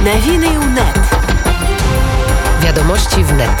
Навіны ўнет. Вядомасці в нет.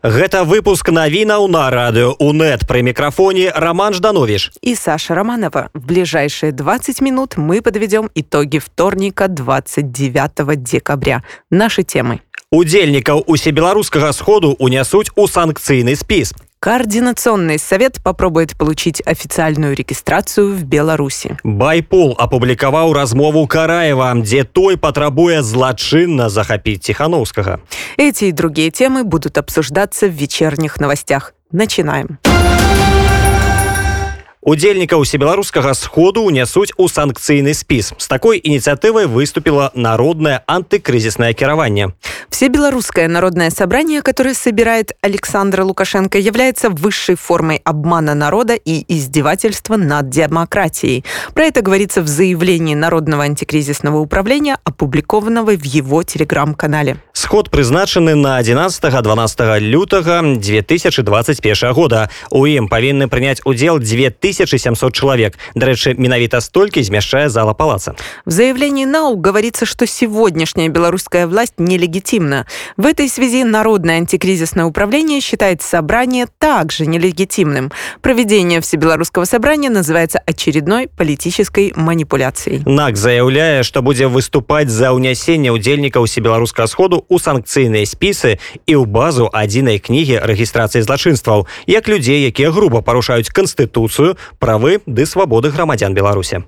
Гэта выпуск навінаў на радыё УНэт пры мікрафоне Роман Жданович и Саша Романова. В ближайшие 20 минут мы подведем итоги вторника 29 декабря. Наши темы. Удзельнікаў усебеларускага сходу унясуць у санкцыйны спіс. Координационный совет попробует получить официальную регистрацию в Беларуси. Байпол апублікаваў размову Караева, дзе той патрабуе злачынна захапіць Тихановскага. Эти и другие темы будут обсуждаться в вечерних новостях. Начинаем. Удзельнікаў усебеларускага сходу ўнясуць у санкцыйны спіс. З такой ініцыятывай выступила народное антикризисное кіраванне. Всебелорусское народное собрание, которое собирает Александра Лукашенко, является высшей формой обмана народа и издевательства над демократией. Про это говорится в заявлении Народного антикризисного управления, опубликованного в его телеграм-канале. Сход прызначаны на 11-12 лютага 2021 года. У ім павінны прыняць удзел 2000 1700 человек. Дарэчы, менавіта столькі змяшчае зала палаца. В заявлении НАУ говорится, что сегодняшняя белорусская власть нелегитимна. В этой связи Народное антикризисное управление считает собрание также нелегитимным. Проведение всебелорусского собрания называется очередной политической манипуляцией. НАК заяўляе, што будзе выступаць за ўнясенне ўдзельнікаў всебеларускага сходу ў санкцыйныя спісы і ў базу адзінай кнігі рэгістрацыі злачынстваў, як людзей, якія груба парушаюць канстытуцыю, правы ды свабоды грамадзян беларусі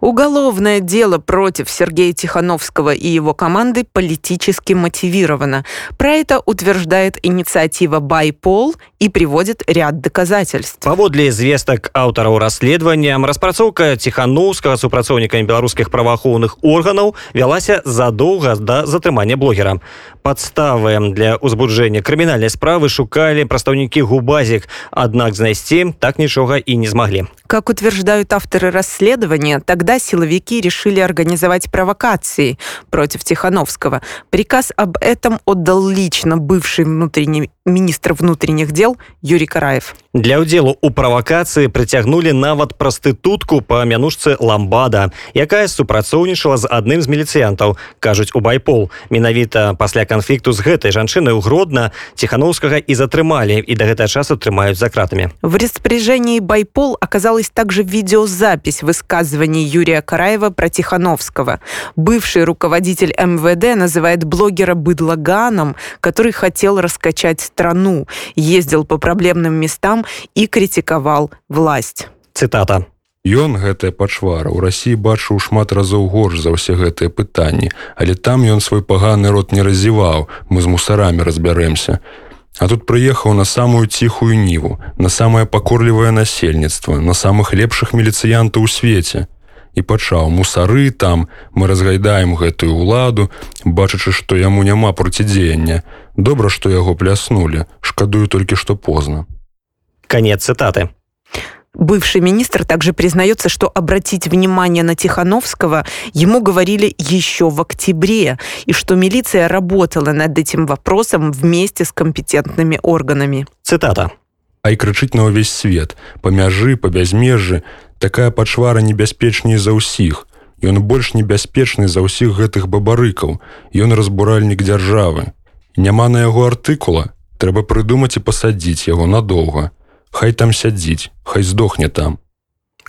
Уголовное дело против Сергея Тихановского и его команды политически мотивировано. Про это утверждает инициатива «Байпол» и приводит ряд доказательств. Паводле звестак аўтараў расследавання распрацоўка ціханаўскага супрацоўнікамі беларускіх праваахоўных органаў вялася задоўга да затрымання блогера. Падставы для ўзбуджэння крымінальнай справы шукалі прадстаўнікі губазік, аднак знайсці так нічога і не змаглі. Как утверждают авторы расследования, тогда силовики решили организовать провокации против Тихановского. Приказ об этом отдал лично бывший внутренний министр внутренних дел Юрий Караев. Для ўдзелу ў правакацыі прыцягнулі нават прастытутку па мянушцы ламбада, якая супрацоўнічала з адным з міліцыянтаў, кажуць у байпол. Менавіта пасля канфлікту з гэтай жанчынай гродна ціхановскага і затрымалі і да гэтага часу трымаюць за кратамі. В распоряжении байпол оказалась также видеозапись высказываний Юрия Караева про Тихановского. Бывший руководитель МВД называет блогера быдлаганом, который хотел раскачать страну, ездил по проблемным местам і критиковал власть цитата Ён гэтая пачвара ў рассіі бачыў шмат разоў горш за ўсе гэтыя пытанні, але там ён свой паганы рот не раззіваў, мы з мусарамі разбярэмся. А тут прыехаў на самую ціхую ніву, на самае пакорлівае насельніцтва, на самых лепшых міліцыянтаў у свеце. І пачаў мусары там, мы разгайдаем гэтую ўладу, бачачы, што яму няма процідзеяння. Добра, што яго пляснули, шкадую толькі што позна. Конец цитаты. Бывший министр также признается, что обратить внимание на Тихановского ему говорили еще в октябре, и что милиция работала над этим вопросом вместе с компетентными органами. Цитата. А и крычыць на ўвесь свет, па мяжы, па бязмежжы, такая пачвара небяспечней за ўсіх. Ён больш небяспечны за ўсіх гэтых бабарыкаў, ён разбуральнік дзяржавы. Няма на яго артыкула, трэба прыдумаць і пасадзіць яго надоўга. Хай там сядзіць, хай сдохне там.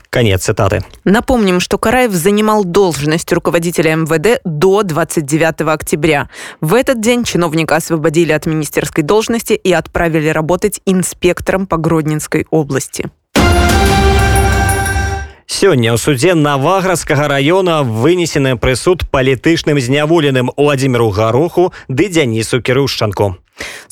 Конец цитаты. Напомним, что Караев занимал должность руководителя МВД до 29 октября. В этот день чиновника освободили от министерской должности и отправили работать инспектором по Гродненской области. Сёння ў судзе наваградскага района вынесены прысуд палітычным зняволеным Владимиру Гароху ды Дзянісу Кірушчанку.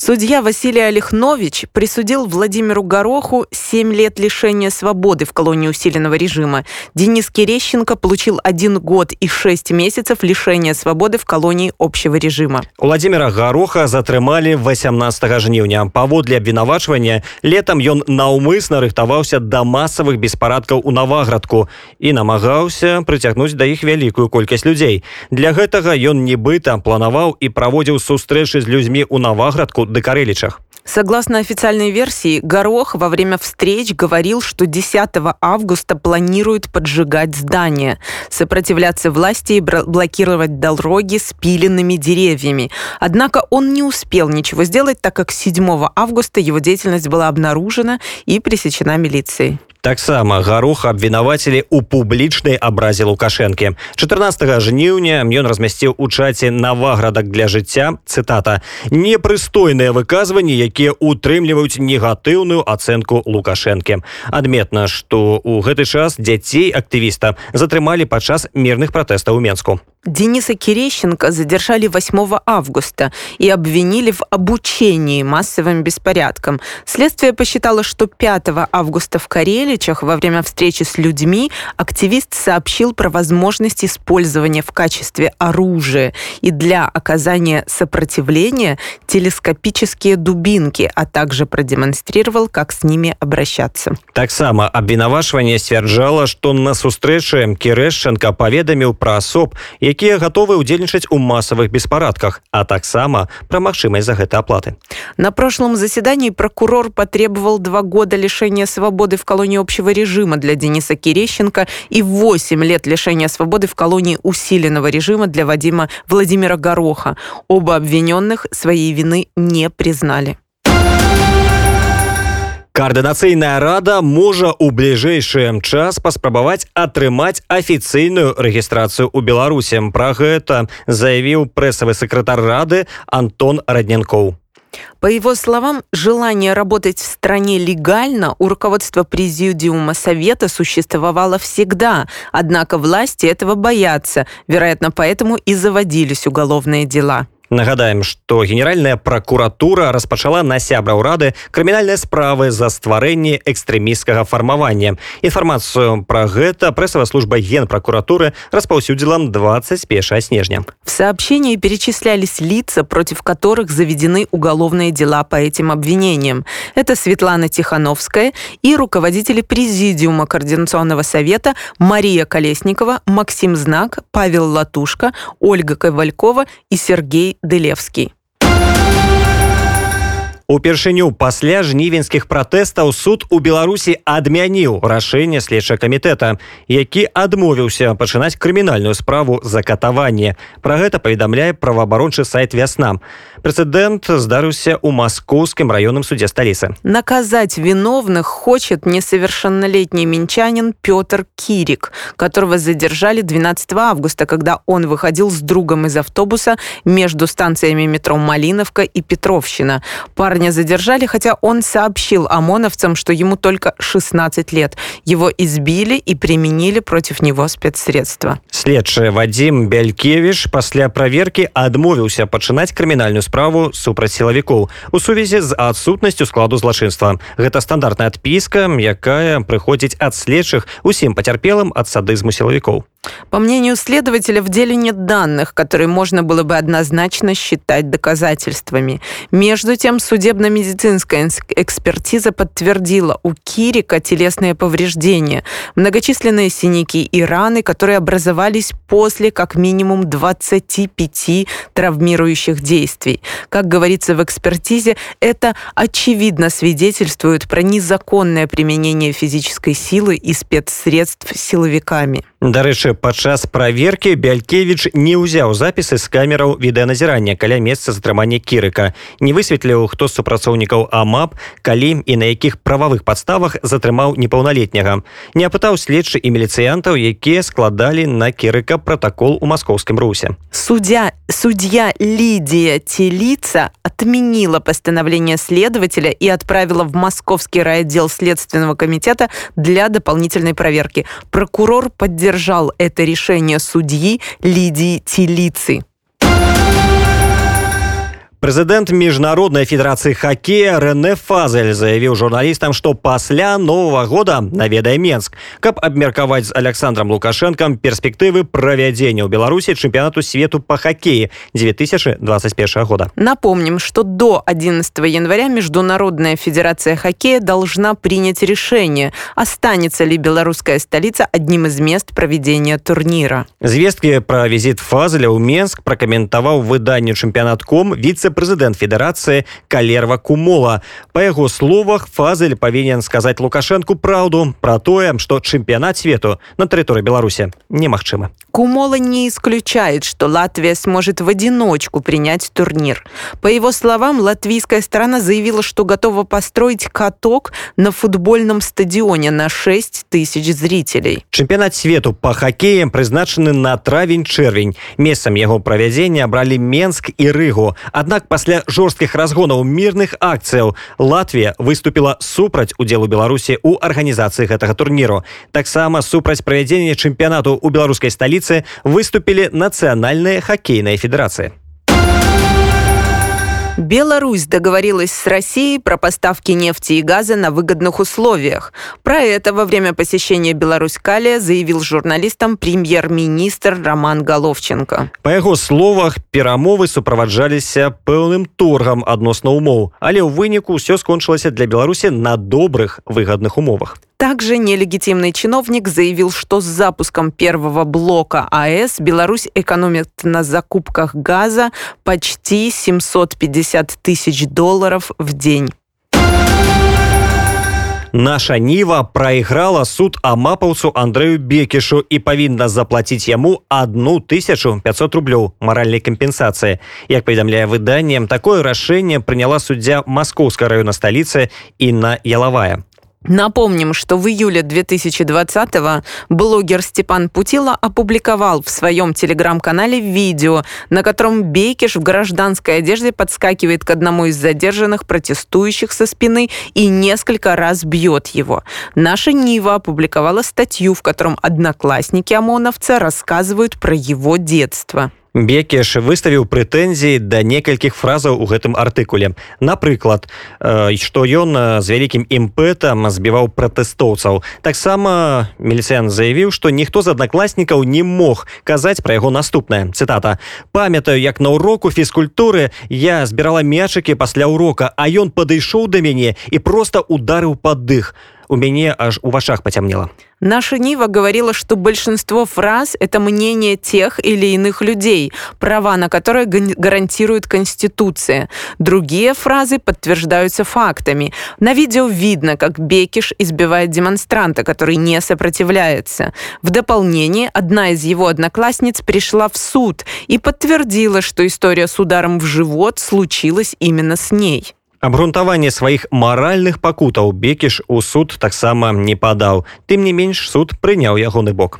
Судья Василий Олехнович присудил Владимиру Гороху 7 лет лишения свободы в колонии усиленного режима. Денис Керещенко получил 1 год и 6 месяцев лишения свободы в колонии общего режима. Владимира Гороха затрымалі 18 жніўня. Паводле абвінавачвання летам ён наўмысна рыхтаваўся да масавых беспарадкаў у наваградку і намагаўся прыцягнуць да іх вялікую колькасць людзей. Для гэтага ён нібыта планаваў і праводзіў сустрэчы з людзьмі ў наваградку Новоградку да Кареличах. Согласно официальной версии, Горох во время встреч говорил, что 10 августа планирует поджигать здания, сопротивляться власти и блокировать дороги с пиленными деревьями. Однако он не успел ничего сделать, так как 7 августа его деятельность была обнаружена и пресечена милицией таксама гаруха абвінавацілі у публічнай абразе лукашэнкі 14 жніўня ён размясціў у чаце наваградак для жыцця цытата непрыстойныя выказванні якія утрымліваюць негатыўную ацэнку лукашэнкі адметна што у гэты час дзяцей актывіста затрымалі падчас мірных пратэстаў у менску Дениса Кирещенко задержали 8 августа и обвинили в обучении массовым беспорядкам. Следствие посчитало, что 5 августа в Кареличах во время встречи с людьми активист сообщил про возможность использования в качестве оружия и для оказания сопротивления телескопические дубинки, а также продемонстрировал, как с ними обращаться. Так само обвинавашивание стверджало, что на сустрэчы Кирэшченко поведомил про особ, якія готовы удзельнічаць у массовых беспарадках а таксама про магчымасць за гэта оплаты на прошлом заседании прокурор потребовал два года лишения свободы в колонии общего режима для Дениса Кирещенко и 8 лет лишения свободы в колонии усиленного режима для Вадима Владимира Гороха. Оба обвиненных своей вины не признали. Координацыйная рада можа ў бліжэйшы час паспрабаваць атрымаць афіцыйную рэгістрацыю ў Беларусі. Пра гэта заявіў прэсавы сакратар рады Антон Радненкоў. По его словам, желание работать в стране легально у руководства Президиума Совета существовало всегда, однако власти этого боятся, вероятно, поэтому и заводились уголовные дела. Нагадаем, што генеральная пракуратура распачала на сябра ўрады крымінальныя справы за стварэнне экстрэміскага фармавання. Інфармацыю пра гэта прэсавая служба генпракуратуры распаўсюдзіла 21 снежня. В сообщении перечислялись лица, против которых заведены уголовные дела по этим обвинениям. Это Светлана Тихановская и руководители Президиума Координационного совета Мария Колесникова, Максим Знак, Павел Латушка, Ольга Ковалькова и Сергей Дылевский Упершыню пасля жнівенскіх пратэстаў суд у беларусі адмяніў рашэнне следча камітэта які адмовіўся пачынаць крымінальную справу за катаванне про гэта паведамляе праваабарончы сайт вясна прэцэдэнт здарыўся у маскоўскім раённым суде сталіцы наказать виновных хочет несовершеннолетний минчанин петр кирик которого задержали 12 августа когда он выходил с другом из автобуса между станциями метро малиновка и петровщина парень Парня задержали, хотя он сообщил ОМОНовцам, что ему только 16 лет. Его избили и применили против него спецсредства. Следчы Вадим Бялькевіш пасля праверкі адмовіўся пачынаць крымінальную справу супраць сілавікоў у сувязі з адсутнасцю складу злачынства. Гэта стандартная адпіска, якая прыходзіць ад следчых усім пацярпелым ад садызму сілавікоў. По мнению следователя, в деле нет данных, которые можно было бы однозначно считать доказательствами. Между тем, судебно-медицинская экспертиза подтвердила у Кирика телесные повреждения, многочисленные синяки и раны, которые образовались после как минимум 25 травмирующих действий. Как говорится в экспертизе, это очевидно свидетельствует про незаконное применение физической силы и спецсредств силовиками. Дарэчы, падчас праверкі бялькевич не ўзяў запісы з камераў відэаназірання каля месца затрымання кірыка не высветліў хто з супрацоўнікаў амап калі і на якіх прававых падставах затрымаў непаўналетняга не апытаў следчы і міліцыянтаў якія складалі на кірыка протакол у маскоўскім русе судья судья лидия телица отменила постановление следователя и отправила в московский райотдел следственного комитета для дополнительной проверки прокурор поддержал это решение судьи Лидии Тилицы. Прэзідэнт міжнароднай федэрацыі хакея Рэне Фазель заявіў журналістам, што пасля новага года наведае Менск, каб абмеркаваць з Александром Лукашэнкам перспектывы правядзення ў Беларусі чэмпіянату свету по хоккее 2021 года. Напомним, что до 11 января Международная федерация хоккея должна принять решение, останется ли белорусская столица одним из мест проведения турнира. Звесткі пра візіт Фазеля ў Менск пракаментаваў выданню чэмпіянат.ком віце віцэ-прэзідэнт федэрацыі калерва кумола па яго словах фазель павінен сказаць лукашэнку праўду пра тое што чэмпіянат свету на тэрыторыі беларусі немагчыма Кумола не исключает, что Латвия сможет в одиночку принять турнир. По его словам, латвийская сторона заявила, что готова построить каток на футбольном стадионе на 6 тысяч зрителей. Чэмпіянат свету па хакеем прызначаны на травень-чэрвень. Месцам яго правядзення абралі Менск і Рыгу. Аднак пасля жорсткіх разгонаў мірных акцыяў Латвія выступіла супраць удзелу Беларусі ў арганізацыі гэтага турніру. Таксама супраць правядзення чэмпіянату ў беларускай сталіцы выступілі нацыянальныя хакейныя федэрацыі. Беларусь договорилась с Россией про поставки нефти и газа на выгодных условиях. Про это во время посещения Беларусь-Калия заявил журналистам премьер-министр Роман Головченко. Па яго словах перамовы суправаджаліся пэўным торгам адносна умоў, але ў выніку ўсё скончылася для Беларусі на добрых выгадных умовах. Также нелегитимный чиновник заявил, что с запуском первого блока АЭС Беларусь экономит на закупках газа почти 750 тысяч долларов в день. Наша Ніва прайграла суд амапаўцу Андрэю Бекішу і павінна заплаціць яму 1500 рублёў маральнай кампенсацыі. Як паведамляе выданнем, такое рашэнне прыняла суддзя маскоўскай раёна сталіцы Інна Ялавая. Напомним, что в июле 2020-го блогер Степан Путила опубликовал в своем телеграм-канале видео, на котором Бейкиш в гражданской одежде подскакивает к одному из задержанных протестующих со спины и несколько раз бьет его. Наша Нива опубликовала статью, в котором одноклассники ОМОНовца рассказывают про его детство. Бекеш выставіў прэтэнзіі да некалькіх фразаў у гэтым артыкуле. Напрыклад, што ён з вялікім імпэтам збіваў пратэстоўцаў. Таксама міліцыян заявіў, што ніхто з аднакласнікаў не мог казаць пра яго наступнае цытата. Памятаю, як на уроку фізкультуры я збірала мячыкі пасля урока, а ён падышоў да мяне і проста ударыў пад дых у мяне аж у вашах потемнело. Наша Нива говорила, что большинство фраз – это мнение тех или иных людей, права на которые гарантирует Конституция. Другие фразы подтверждаются фактами. На видео видно, как Бекиш избивает демонстранта, который не сопротивляется. В дополнение, одна из его одноклассниц пришла в суд и подтвердила, что история с ударом в живот случилась именно с ней. Абгрунтаванне сваіх маральных пакутаў бекіш у суд таксама не падаў. Тым не менш суд прыняў ягоны бок.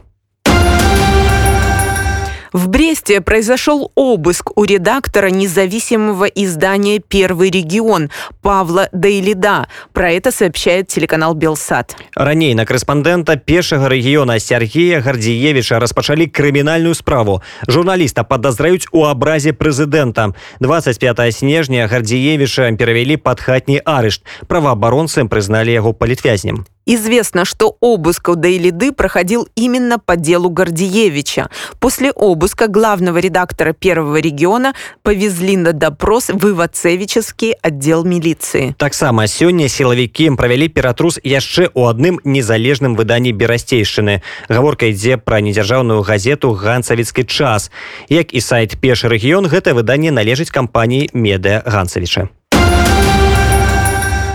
В Бресте произошел обыск у редактора независимого издания «Первый регион» Павла Дейлида. Про это сообщает телеканал «Белсад». Раней на корреспондента пешага региона Сергея Гордиевича распачалі крымінальную справу. Журналиста подозраюць у абразе прэзідэнта. 25 снежня Гордиевича перавялі под хатні арышт. Праваабаронцы прызналі яго палітвязнем. Известно, что обыск у Дейлиды проходил именно по делу Гордиевича. После обыска главного редактора Первого региона повезли на допрос в Ивацевичевский отдел милиции. Таксама сёння сілавікі правялі ператрус яшчэ ў адным незалежным выданні берасцейшчыны. Гаворка ідзе пра недзяржаўную газету ганцавіцкі час. Як і сайт першы рэгіён гэта выданне належыць кампаніі медыа Ганцавіча.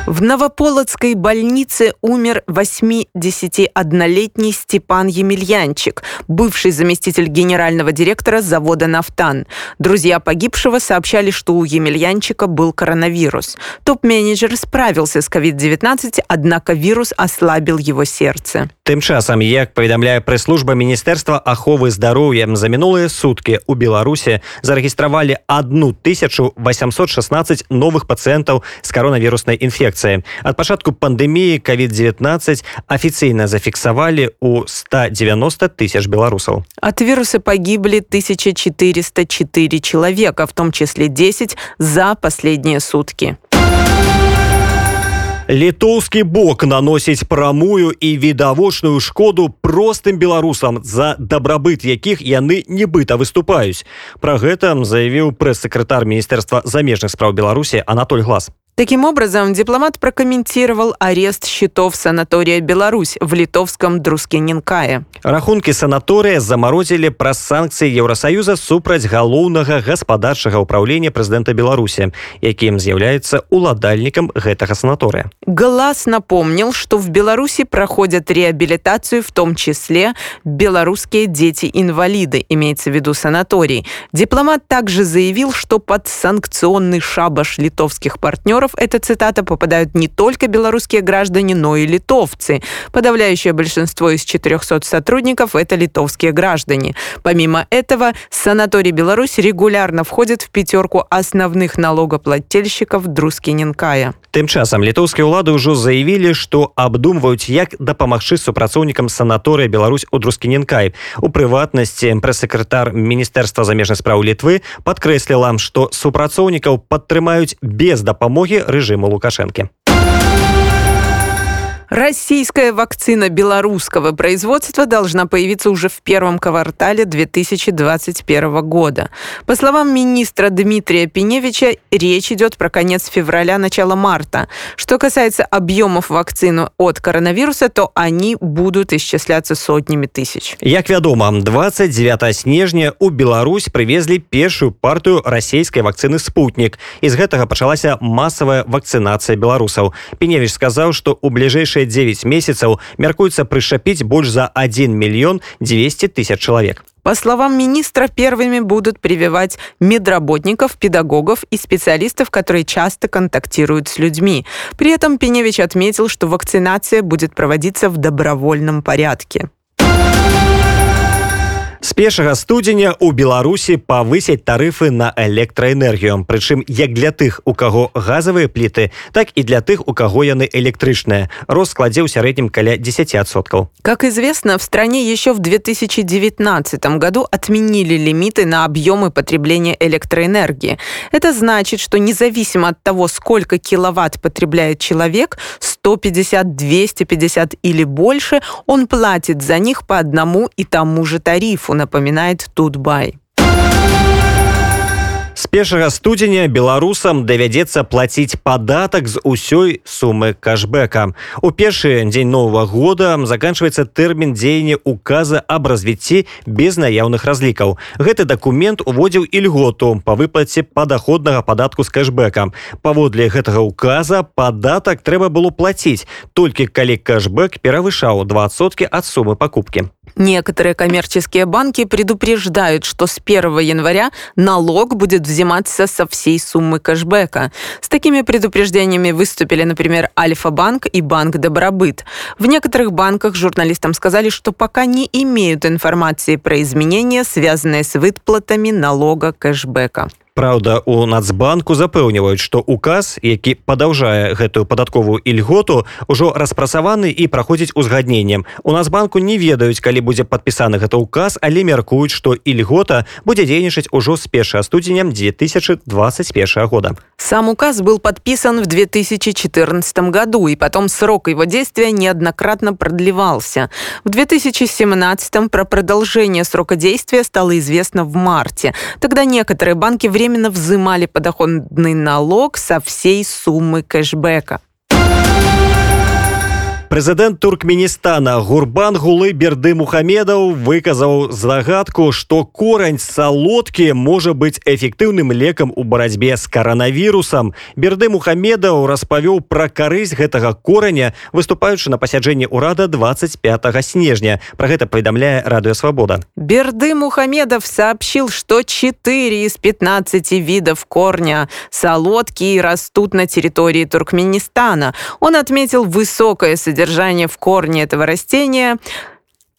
В Новополоцкой больнице умер 81-летний Степан Емельянчик, бывший заместитель генерального директора завода «Нафтан». Друзья погибшего сообщали, что у Емельянчика был коронавирус. Топ-менеджер справился с COVID-19, однако вирус ослабил его сердце. Тым часам, як паведамляе прэс-служба міністэрства аховы здароўя за мінулыя суткі ў Беларусе зарэгістравалі 1816 новых пацыентаў з каронавіруснай інфекцыі. Ад пачатку пандэміі COVID-19 афіцыйна зафіксавалі ў 190 тысяч беларусаў. От вируса погибли 1404 человека, в том числе 10 за последние сутки. літоўскі бок наносіць прамую і відавочную шкоду простым беларусам за дабрабыт якіх яны нібыта выступаюць пра гэта заявіў прэс-сакратар міністэрства замежных спраў беларусі анатоль глаз Таким образом, дипломат прокомментировал арест счетов санатория «Беларусь» в литовском Друскиненкае. Рахунки санатория заморозили праз санкцыі Еўросаюза супраць галоўнага гаспадарчага ўправлення прэзідэнта Беларусі, якім з'яўляецца уладальнікам гэтага санатория. Глаз напомнил, что в Беларуси проходят реабилитацию, в том числе белорусские дети-инвалиды, имеется в виду санаторий. Дипломат также заявил, что под санкционный шабаш литовских партнеров, эта цитата, попадают не только белорусские граждане, но и литовцы. Подавляющее большинство из 400 сотрудников – это литовские граждане. Помимо этого, санаторий Беларусь регулярно входит в пятерку основных налогоплательщиков Друскиненкая. Тым часам літоўскія ўлады ўжо заявілі, што абдумваюць, як дапамагчы супрацоўнікам санаторыя Беларусь у Друскіненкай. У прыватнасці прэс-сакратар міністэрства замежных спраў літвы падкрэсліла, што супрацоўнікаў падтрымаюць без дапамогі рэжыму Лукашэнкі. Российская вакцина белорусского производства должна появиться уже в первом квартале 2021 года. По словам министра Дмитрия Пеневича, речь идет про конец февраля, начало марта. Что касается объемов вакцины от коронавируса, то они будут исчисляться сотнями тысяч. Як вядома, 29 снежня у Беларусь привезли первую партию российской вакцины «Спутник». Из гэтага пачалася массовая вакцинация белорусов. Пеневич сказал, что у ближайшие ближайшие 9 месяцаў мяркуецца прышапіць больш за 1 миллион 200 тысяч человек. По словам министра, первыми будут прививать медработников, педагогов и специалистов, которые часто контактируют с людьми. При этом Пеневич отметил, что вакцинация будет проводиться в добровольном порядке. С 1 студзеня у Беларусі павысяць тарыфы на электраэнергію прычым як для тых у каго газавыя пліты так і для тых у каго яны электрычныя рост складзе ў сярэднім каля 10соткаў как известно в стране еще в 2019 году отменили лимиты на объемы потребления электроэнергии это значит что независимо от того сколько киловатт потребляет человек 150 250 или больше он платит за них по одному и тому же тарифу тарифу, напоминает Тутбай. С 1 студзеня беларусам давядзецца плаціць падатак з усёй сумы кашбэка. У першы дзень нового года заканчивается тэрмін дзеяння указа аб развіцці без наяўных разлікаў. Гэты дакумент уводзіў ільготу па выплаце падаходнага падатку з кэшбэка. Паводле гэтага указа падатак трэба было плаціць толькі калі кэшбэк перавышаў 20сотки ад сумы пакупкі. Некоторые коммерческие банки предупреждают, что с 1 января налог будет взиматься со всей суммы кэшбэка. С такими предупреждениями выступили, например, Альфа-банк и Банк Добробыт. В некоторых банках журналистам сказали, что пока не имеют информации про изменения, связанные с выплатами налога кэшбэка. Праўда, у нацбанку запэўніваюць, што указ, які падаўжае гэтую падатковую ільготу, ужо распрацаваны і праходзіць узгадненнем. У нацбанку не ведаюць, калі будзе падпісаны гэты указ, але мяркуюць, што ільгота будзе дзейнічаць ужо з 1 студзенем 2021 года. Сам указ был подписан в 2014 году, и потом срок его действия неоднократно продлевался. В 2017 про продолжение срока действия стало известно в марте. Тогда некоторые банки временно одновременно взимали подоходный налог со всей суммы кэшбэка. Прэзідэнт туркменістана гурбан гулы берды мухамедаў выказаў загадку што корань салодкі можа быць эфектыўным лекам у барацьбе з каранавірусам берды мухамедаў распавёў пра карысць гэтага кораня выступаючы на пасяджэнні ўрада 25 снежня про гэта паведамляе радыёвабода берды мухамедов сообщил что 4 из 15 видов корня солодкие растут на территории туркменистана он отметил высокое содержание содержание в корне этого растения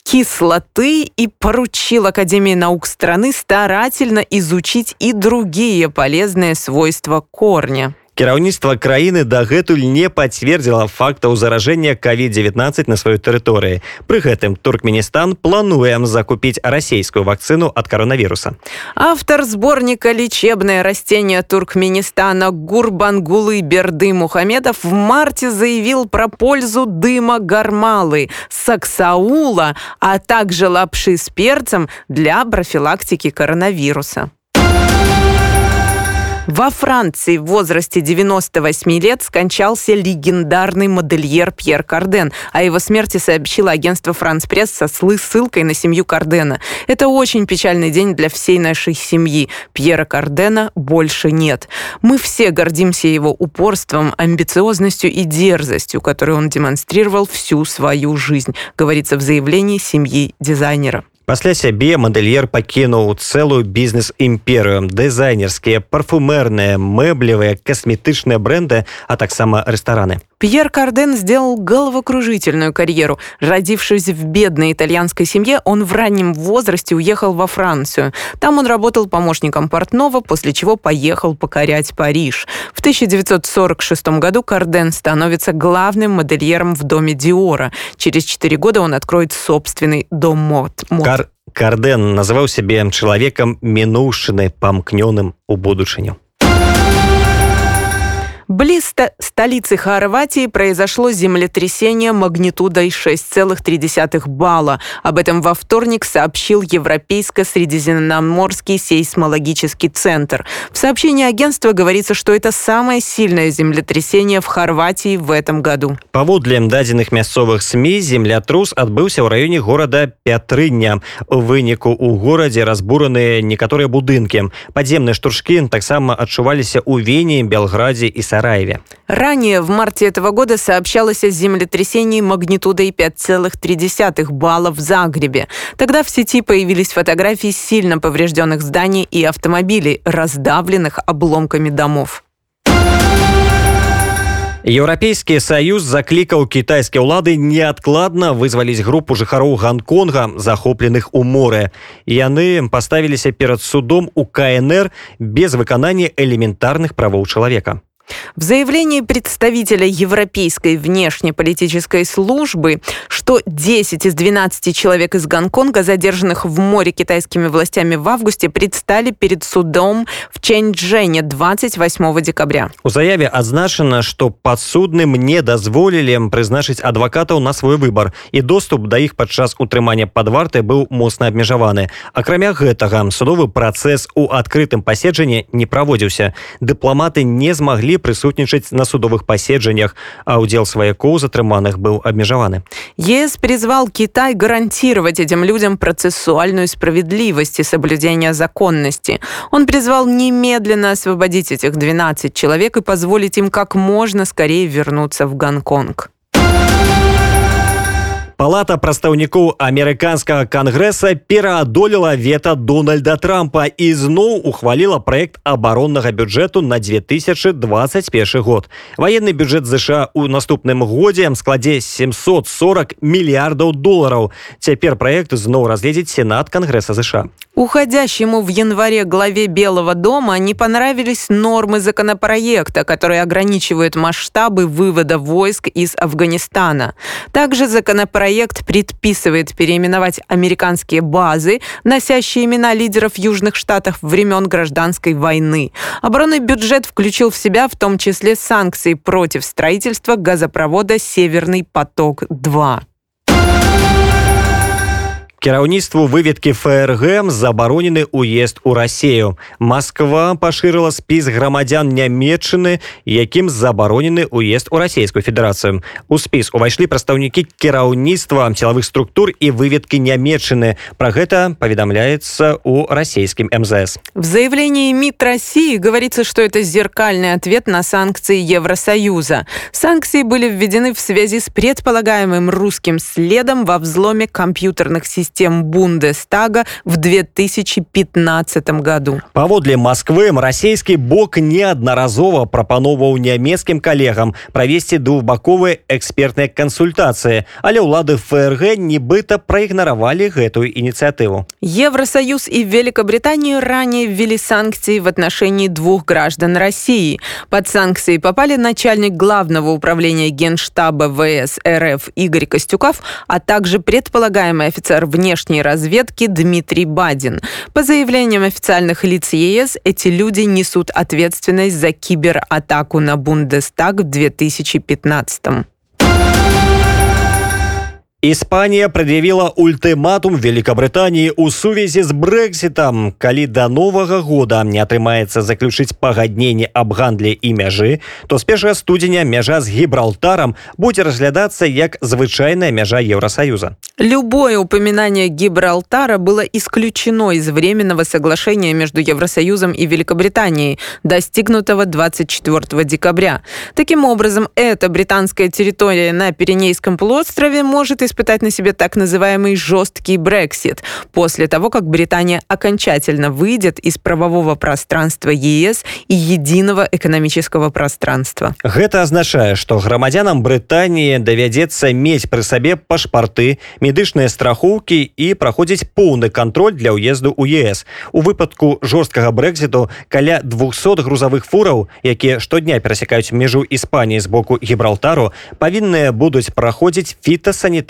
кислоты и поручил Академии наук страны старательно изучить и другие полезные свойства корня кіраўніцтва краіны дагэтуль не пацвердзіла фактаў заражэння covid-19 на сваёй тэрыторыі пры гэтым туркменістан плануем закупіць расійскую вакцыну ад коронавіруса автор сборника лечебное растение туркменистана гурбангулы берды мухамедов в марте заявил про пользу дыма гармалы саксаула а также лапши с перцем для профилактики коронавируса Во Франции в возрасте 98 лет скончался легендарный модельер Пьер Карден. О его смерти сообщило агентство «Франс Пресс» со ссылкой на семью Кардена. Это очень печальный день для всей нашей семьи. Пьера Кардена больше нет. Мы все гордимся его упорством, амбициозностью и дерзостью, которую он демонстрировал всю свою жизнь, говорится в заявлении семьи дизайнера. Пасля сябе мадэльер пакінуў цэлую бізнес-імперыю, дызайнерскія, парфумерныя, мэблевыя, касметычныя бренды, а таксама рэстараны. Пьер Карден сделал головокружительную карьеру. Родившись в бедной итальянской семье, он в раннем возрасте уехал во Францию. Там он работал помощником портного, после чего поехал покорять Париж. В 1946 году Карден становится главным модельером в доме Диора. Через четыре года он откроет собственный дом мод. Кар Карден называў сябе чалавекам мінуўшчыны памкнёным у будучыню. Близ столицы Хорватии произошло землетрясение магнитудой 6,3 балла. Об этом во вторник сообщил Европейско-Средиземноморский сейсмологический центр. В сообщении агентства говорится, что это самое сильное землетрясение в Хорватии в этом году. Паводле дадзеных мясцовых СМИ землятрус отбыўся ў раёне горада Пятрыня. У выніку у горадзе разбураныя некаторыя будынкі. Падземныя штуршкі таксама адчуваліся ў Вене, Белграде і Сараеве Сараеве. Ранее в марте этого года сообщалось о землетрясении магнитудой 5,3 балла в Загребе. Тогда в сети появились фотографии сильно поврежденных зданий и автомобилей, раздавленных обломками домов. Еўрапейскі саюз заклікаў кітайскія ўлады неадкладна вызваліць групу жыхароў Гонконга захопленых у моры. Яны паставіліся перад судом у КНР без выканання элементарных правоў чалавека. В заявлении представителя Европейской внешнеполитической службы, что 10 из 12 человек из Гонконга, задержанных в море китайскими властями в августе, предстали перед судом в Чэньчжэне 28 декабря. У заяве адзначана, што падсудным не дазволілі прызначыць адвакатаў на свой выбар і доступ да іх падчас утрымання пад вартай быў моцна абмежаваны. Акрамя гэтага судовы працэс у адкрытым паседжанні не праводзіўся. Дыпламаты не змаглі прысутнічаць на судовых паседжаннях, а удзел сваякоў затрыманых быў абмежаваны. ЕС призвал Китай гарантировать этим людям процессуальную справедливость и соблюдение законности. Он призвал немедленно освободить этих 12 человек и позволить им как можно скорее вернуться в Гонконг. Палата прадстаўнікоў амерыканскага кангрэса пераадолела вета дональда трампа і зноў ухваліла проект абароннага бюджэту на 2021 год военный бюджет ЗША у наступным годзе складзе 740 мільярдаў долараў цяпер проект зноў разгледзець сенат кангрэса ЗША Уходящему в январе главе Белого дома не понравились нормы законопроекта, которые ограничивают масштабы вывода войск из Афганистана. Также законопроект предписывает переименовать американские базы, носящие имена лидеров Южных Штатов времен гражданской войны. Оборонный бюджет включил в себя в том числе санкции против строительства газопровода «Северный поток-2» кіраўніцтву выведкі фрг забаронены уезд у рассею москва пашырыла спіс грамадзян нямметчыны якім забаронены уезд у расійскую федэрацыю у спіс увайшлі прадстаўнікі кіраўніцтва силовых структур і выведкі нямметчыны про гэта паведамляецца у расійскім мзс в заявлении мид россии говорится что это зеркальный ответ на санкции евросоюза санкции были введены в связи с предполагаемым русским следом во взломе компьютерных систем систем Бундестага в 2015 году. Паводле Москвы расійскі бок неаднаразова прапановаў нямецкім калегам правесці двухбаковыя экспертныя кансультацыі, але ўлады ФРГ нібыта праігнаравалі гэтую ініцыятыву. Евросоюз и Великобритания ранее ввели санкции в отношении двух граждан России. Под санкции попали начальник главного управления Генштаба ВС РФ Игорь Костюков, а также предполагаемый офицер в внешней разведки Дмитрий Бадин. По заявлениям официальных лиц ЕС, эти люди несут ответственность за кибератаку на Бундестаг в 2015 -м. Іспанія пред'явіла ультыматум Великабрытаніі ў сувязі з брэксітам. Калі да новага года не атрымаецца заключыць пагадненне аб гандлі і мяжы, то з 1 студзеня мяжа з гібралтарам будзе разглядацца як звычайная мяжа Евросоюза. Любое упоминание Гибралтара было исключено из Временного соглашения между Евросоюзом и Великобританией, достигнутого 24 декабря. Таким образом, эта британская территория на Пиренейском полуострове может испытать на себе так называемый жесткий Брексит после того, как Британия окончательно выйдет из правового пространства ЕС и единого экономического пространства. Это означает, что громадянам Британии доведется иметь при себе пашпорты, медычныя страхоўкі і праходзіць поўны кантроль для ўезду ў ЕС. У выпадку жорсткага брэкзіту каля 200 грузавых фураў, якія штодня перасякаюць межу Іспаніі з боку гібралтару, павінныя будуць праходзіць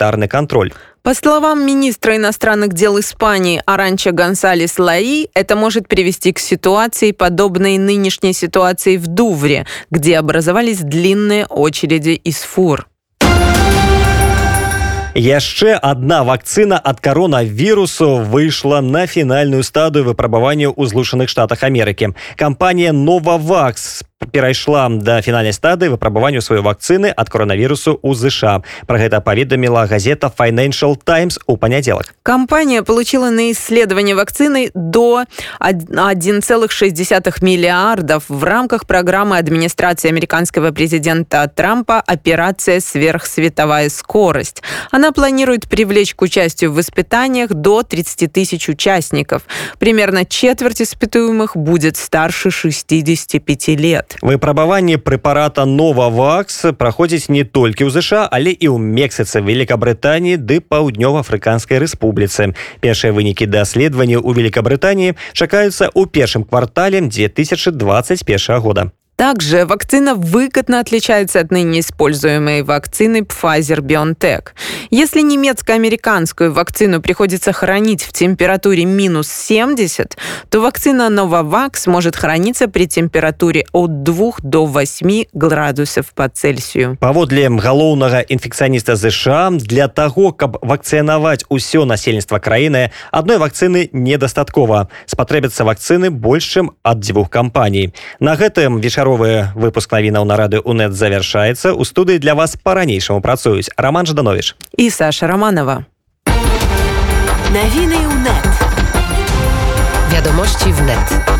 фітасанітарны контроль. По словам министра иностранных дел Испании Аранча Гонсалес Лаи, это может привести к ситуации, подобной нынешней ситуации в Дувре, где образовались длинные очереди из фур яшчэ одна вакцына ад коронавірусу выйшла на фінальную стадыю выпрабавання ў злучаных штатах Амерыкі кампанія новавакс перайшла да фінальнай стадыі выпрабаванню сваёй вакцыны ад коронавірусу ў ЗША. Про гэта паведаміла газета Financial Times у панядзелак. Компания получила на исследование вакцины до 1,6 миллиардов в рамках программы администрации американского президента Трампа «Операция сверхсветовая скорость». Она планирует привлечь к участию в испытаниях до 30 тысяч участников. Примерно четверть испытуемых будет старше 65 лет. Выпрабаванне прэпарата Новавакс праходзіць не толькі ў ЗША, але і ў Мексіцы, Великабрытаніі ды паўднёва-афрыканскай рэспубліцы. Першыя вынікі даследавання ў Великабрытаніі чакаюцца ў першым квартале 2021 года. Также вакцина выгодно отличается от ныне используемой вакцины Pfizer-BioNTech. Если немецко-американскую вакцину приходится хранить в температуре минус 70, то вакцина Novavax может храниться при температуре от 2 до 8 градусов по Цельсию. Паводле галоўнага інфекцыяніста ЗША для того, каб вакцынаваць усё насельніцтва краіны, адной вакцыны недастаткова. Спатрэбяцца вакцыны больш чым ад дзвюх кампаній. На гэтым вечаром чарговы выпуск навінаў на рады унет завяршаецца у студыі для вас по-ранейшаму працуюць роман жданович і саша романова навіны унет вядомасці в нет